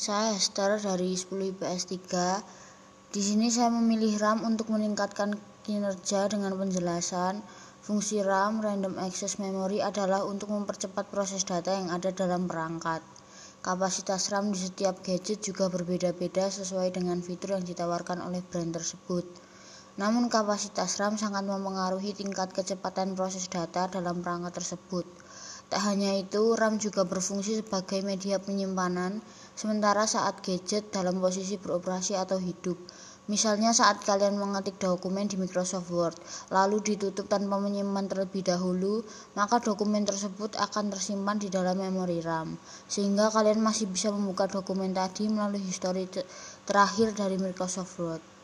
Saya Hester dari 10 IPS 3. Di sini saya memilih RAM untuk meningkatkan kinerja dengan penjelasan. Fungsi RAM Random Access Memory adalah untuk mempercepat proses data yang ada dalam perangkat. Kapasitas RAM di setiap gadget juga berbeda-beda sesuai dengan fitur yang ditawarkan oleh brand tersebut. Namun kapasitas RAM sangat mempengaruhi tingkat kecepatan proses data dalam perangkat tersebut. Tak hanya itu, RAM juga berfungsi sebagai media penyimpanan, sementara saat gadget dalam posisi beroperasi atau hidup. Misalnya saat kalian mengetik dokumen di Microsoft Word, lalu ditutup tanpa menyimpan terlebih dahulu, maka dokumen tersebut akan tersimpan di dalam memori RAM, sehingga kalian masih bisa membuka dokumen tadi melalui histori terakhir dari Microsoft Word.